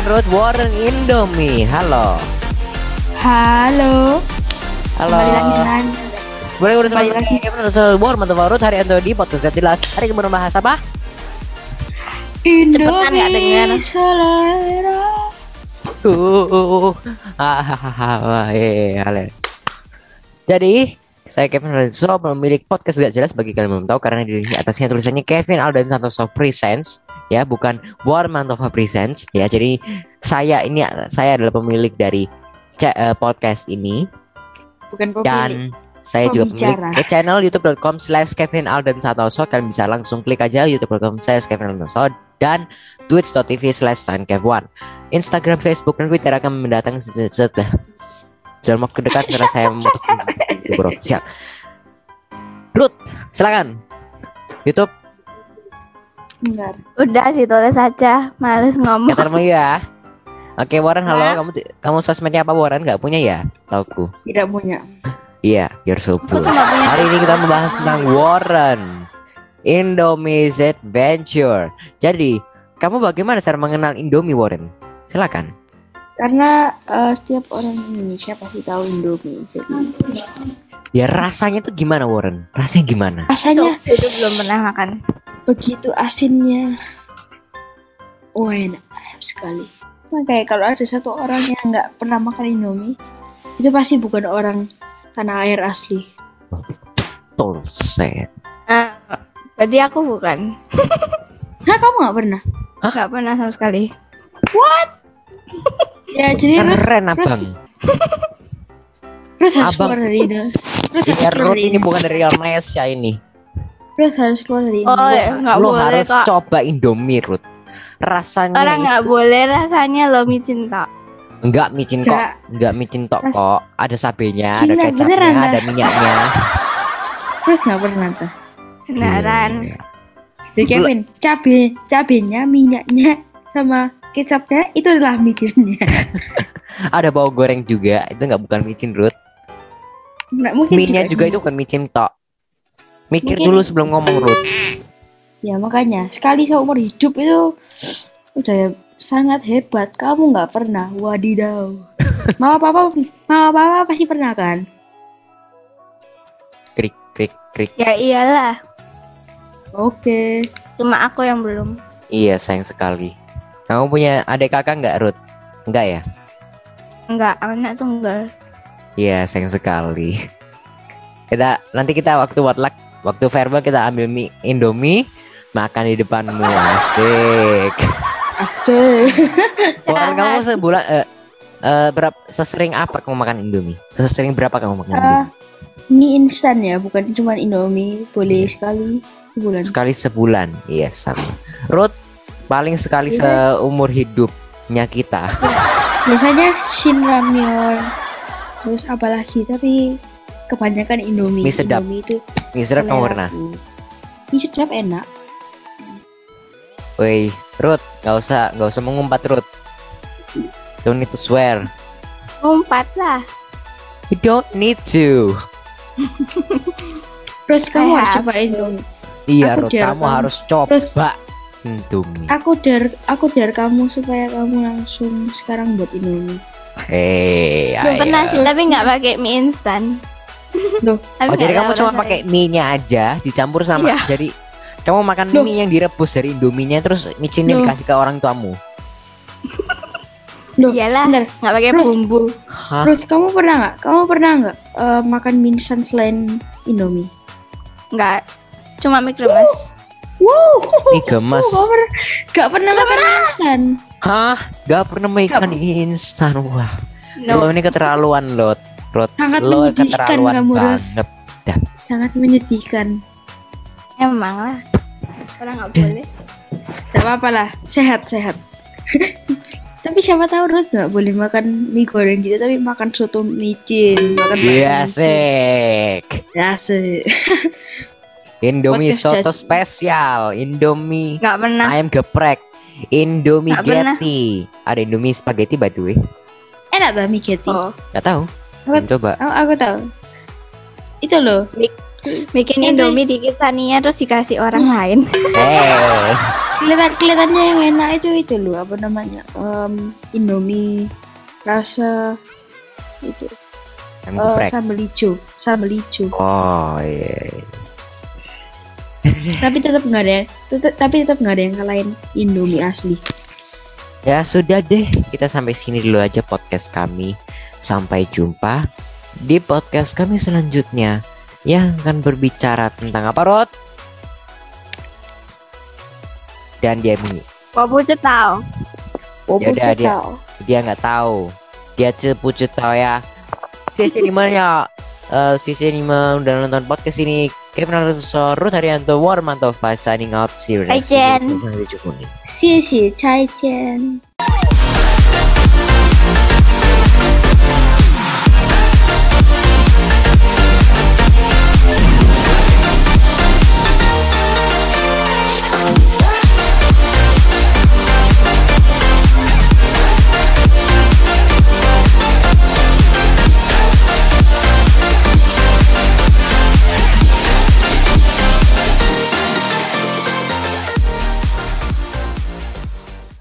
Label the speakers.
Speaker 1: silakan Ruth Warren Indomie. Halo.
Speaker 2: Halo.
Speaker 1: Halo.
Speaker 2: Kembali lagi dengan
Speaker 1: Boleh
Speaker 2: Kembali
Speaker 1: sama
Speaker 2: lagi.
Speaker 1: Kevin Russell Warren atau Ruth hari ini di podcast Gak jelas. Hari ini mau bahas apa?
Speaker 2: Indomie
Speaker 3: nggak dengar.
Speaker 2: selera.
Speaker 1: Uh, eh. Jadi, saya Kevin Renzo memiliki podcast gak jelas bagi kalian yang belum tahu karena di atasnya tulisannya Kevin Aldan Santoso Presents ya, bukan War Mantova Presents ya. Jadi saya ini saya adalah pemilik dari eh, podcast ini
Speaker 2: Bukan pemilik.
Speaker 1: dan saya juga pemilik channel youtube.com slash Kevin Aldan Santoso kalian bisa langsung klik aja youtube.com slash Kevin Aldan Santoso dan twitch.tv slash Kev1 Instagram, Facebook, dan Twitter akan mendatang setelah dalam waktu dekat setelah saya memutuskan bro. Siap. Ruth, silakan. YouTube,
Speaker 2: Bentar.
Speaker 3: Udah ditulis aja, males ngomong.
Speaker 1: nama ya. Oke, Warren, halo.
Speaker 3: Ya.
Speaker 1: Kamu kamu sosmednya apa, Warren? Gak punya ya? Tauku.
Speaker 2: Tidak punya.
Speaker 1: Iya, you're so cool. Hari ini kita membahas tentang Warren Indomie's Adventure. Jadi, kamu bagaimana cara mengenal Indomie, Warren? Silakan.
Speaker 2: Karena eh, setiap orang Indonesia pasti tahu Indomie. Jadi
Speaker 1: Ya rasanya tuh gimana, Warren? Rasanya gimana?
Speaker 2: rasanya
Speaker 3: itu belum pernah makan.
Speaker 2: Begitu asinnya. Oh enak sekali. Makanya kalau ada satu orang yang nggak pernah makan Indomie, itu pasti bukan orang tanah air asli.
Speaker 1: Tolset.
Speaker 3: Nah, berarti aku bukan.
Speaker 2: Hah kamu nggak pernah?
Speaker 3: Gak pernah sama sekali.
Speaker 2: Ya jadi Ruth,
Speaker 1: Keren, Abang.
Speaker 2: Ruth harus
Speaker 1: Abang.
Speaker 2: keluar dari ini. Ruth harus
Speaker 1: Ya,
Speaker 2: keluar
Speaker 1: Ruth
Speaker 2: dari
Speaker 1: ini bukan dari Indonesia ini.
Speaker 2: Ruth harus keluar dari ini.
Speaker 3: Oh, nggak
Speaker 1: Lo
Speaker 3: boleh
Speaker 1: harus
Speaker 3: kok.
Speaker 1: coba Indomie, Ruth. Rasanya
Speaker 3: Orang
Speaker 1: itu-
Speaker 3: nggak boleh rasanya lo micin tok.
Speaker 1: enggak micin kok.
Speaker 2: Nggak.
Speaker 1: Enggak micin tok
Speaker 2: Ras-
Speaker 1: kok. Ada sabenya, ada kecapnya,
Speaker 2: beneran,
Speaker 1: ada minyaknya.
Speaker 2: Ruth nggak pernah tuh.
Speaker 3: Beneran.
Speaker 1: Iya.
Speaker 2: Jadi Kevin, cabe, cabenya, minyaknya, sama kecapnya itu adalah micinnya.
Speaker 1: Ada bawang goreng juga. Itu enggak bukan micin, Ruth.
Speaker 2: Nggak mungkin
Speaker 1: Mie-nya juga
Speaker 2: sih.
Speaker 1: itu kan micin tok. Mikir
Speaker 2: Mungkin-
Speaker 1: dulu sebelum ngomong, Ruth.
Speaker 2: Ya makanya sekali seumur hidup itu udah sangat hebat. Kamu nggak pernah, wadidaw. Mama papa, mama papa pasti pernah kan?
Speaker 1: Krik krik krik.
Speaker 3: Ya iyalah.
Speaker 2: Oke.
Speaker 3: Cuma aku yang belum.
Speaker 1: Iya, sayang sekali. Kamu punya adik kakak enggak, Ruth? Enggak ya?
Speaker 3: Enggak, anak tunggal.
Speaker 1: Iya, sayang sekali. Kita nanti kita waktu potluck, waktu verbal kita ambil mie Indomie, makan di depanmu asik.
Speaker 2: Asik.
Speaker 1: Bukan kamu sebulan eh eh, berapa sesering apa kamu makan Indomie? Sesering berapa kamu makan
Speaker 2: Ah,
Speaker 1: Indomie?
Speaker 2: mie instan ya, bukan cuma Indomie. Boleh sekali sebulan.
Speaker 1: Sekali sebulan. Iya, sama. Ruth paling sekali
Speaker 2: Iya.
Speaker 1: seumur hidupnya kita.
Speaker 2: Biasanya Shin Ramyeon. Terus apa lagi? Tapi kebanyakan Indomie.
Speaker 1: Mie sedap.
Speaker 2: Indomie itu
Speaker 1: Mie sedap kamu pernah?
Speaker 2: Mie sedap enak.
Speaker 1: Woi, Ruth, nggak usah nggak usah mengumpat Ruth. Don't need to swear.
Speaker 3: Umpat lah.
Speaker 1: You don't need to.
Speaker 2: Terus kamu harus
Speaker 3: Sehat.
Speaker 2: coba Indomie.
Speaker 1: Iya, Ruth, kamu
Speaker 2: kamu.
Speaker 1: harus
Speaker 2: Terus-
Speaker 1: coba Indomie.
Speaker 2: Aku dar aku dar kamu supaya kamu langsung sekarang buat Indomie.
Speaker 1: Hei,
Speaker 3: Belum pernah sih, tapi nggak pakai mie instan.
Speaker 2: Loh.
Speaker 3: Tapi
Speaker 1: Oh, jadi kamu cuma pakai mie-nya aja dicampur sama
Speaker 3: Iya.
Speaker 1: jadi kamu makan
Speaker 2: Loh.
Speaker 1: mie yang direbus dari Indominya terus micinnya
Speaker 2: Loh.
Speaker 1: dikasih ke orang tuamu.
Speaker 2: Loh,
Speaker 3: Iyalah. nggak pakai
Speaker 2: Terus-
Speaker 3: bumbu.
Speaker 1: Hah?
Speaker 2: Terus kamu pernah nggak? Kamu pernah nggak eh, makan mie instan selain Indomie?
Speaker 3: Nggak. Cuma mie kremes.
Speaker 2: Wow.
Speaker 1: Mie gemes.
Speaker 2: Gak pernah, gak pernah makan mie instan.
Speaker 1: Hah? Gak pernah makan instan. Wah. Lo
Speaker 3: No.
Speaker 1: ini keterlaluan, Lot. Rot.
Speaker 2: Sangat
Speaker 1: Lo
Speaker 2: menyedihkan
Speaker 1: keterlaluan
Speaker 2: kamu, Ros.
Speaker 1: banget.
Speaker 2: Sangat menyedihkan.
Speaker 3: Emang lah. Orang nggak boleh.
Speaker 2: Gak apa-apa lah, sehat-sehat. tapi siapa tahu Rus nggak boleh makan mie goreng gitu, tapi makan soto micin, makan
Speaker 1: Iya,
Speaker 2: micin.
Speaker 1: asik.
Speaker 2: Ya, asik.
Speaker 1: Indomie
Speaker 2: Podcast
Speaker 1: soto
Speaker 2: judge.
Speaker 1: spesial, Indomie
Speaker 3: Nggak pernah.
Speaker 1: ayam geprek, Indomie
Speaker 3: Nggak pernah.
Speaker 1: Getty. Ada Indomie spaghetti by the way.
Speaker 2: Enak tuh mie Getty.
Speaker 3: Oh.
Speaker 1: Gak tahu.
Speaker 2: Apa?
Speaker 1: Belum Coba.
Speaker 2: Aku, aku tahu. Itu loh.
Speaker 3: Bikin
Speaker 2: Yang
Speaker 3: Indomie dikit sania terus dikasih orang lain.
Speaker 1: Eh,
Speaker 2: kelihatan kelihatannya yang enak itu itu loh apa namanya Em, Indomie rasa itu
Speaker 1: geprek.
Speaker 2: sambal hijau sambal hijau
Speaker 1: Oh iya. iya.
Speaker 2: tapi tetap nggak ada tetep, tapi tetap nggak ada yang kalahin Indomie asli
Speaker 1: Ya sudah deh, kita sampai sini dulu aja podcast kami. Sampai jumpa di podcast kami selanjutnya yang akan berbicara tentang apa Rod? Dan dia
Speaker 2: ini.
Speaker 1: Wabucu tahu. Wabucu
Speaker 2: tahu.
Speaker 1: Dia nggak tahu. Dia cepucu tahu ya. Dia di mana ya? Eh, sisi ini udah nonton podcast ini. Kevin Alonso, Ruth Haryanto, Warmanto, signing out. See you next
Speaker 3: Bye, Jen.
Speaker 1: video.
Speaker 2: 谢谢再见。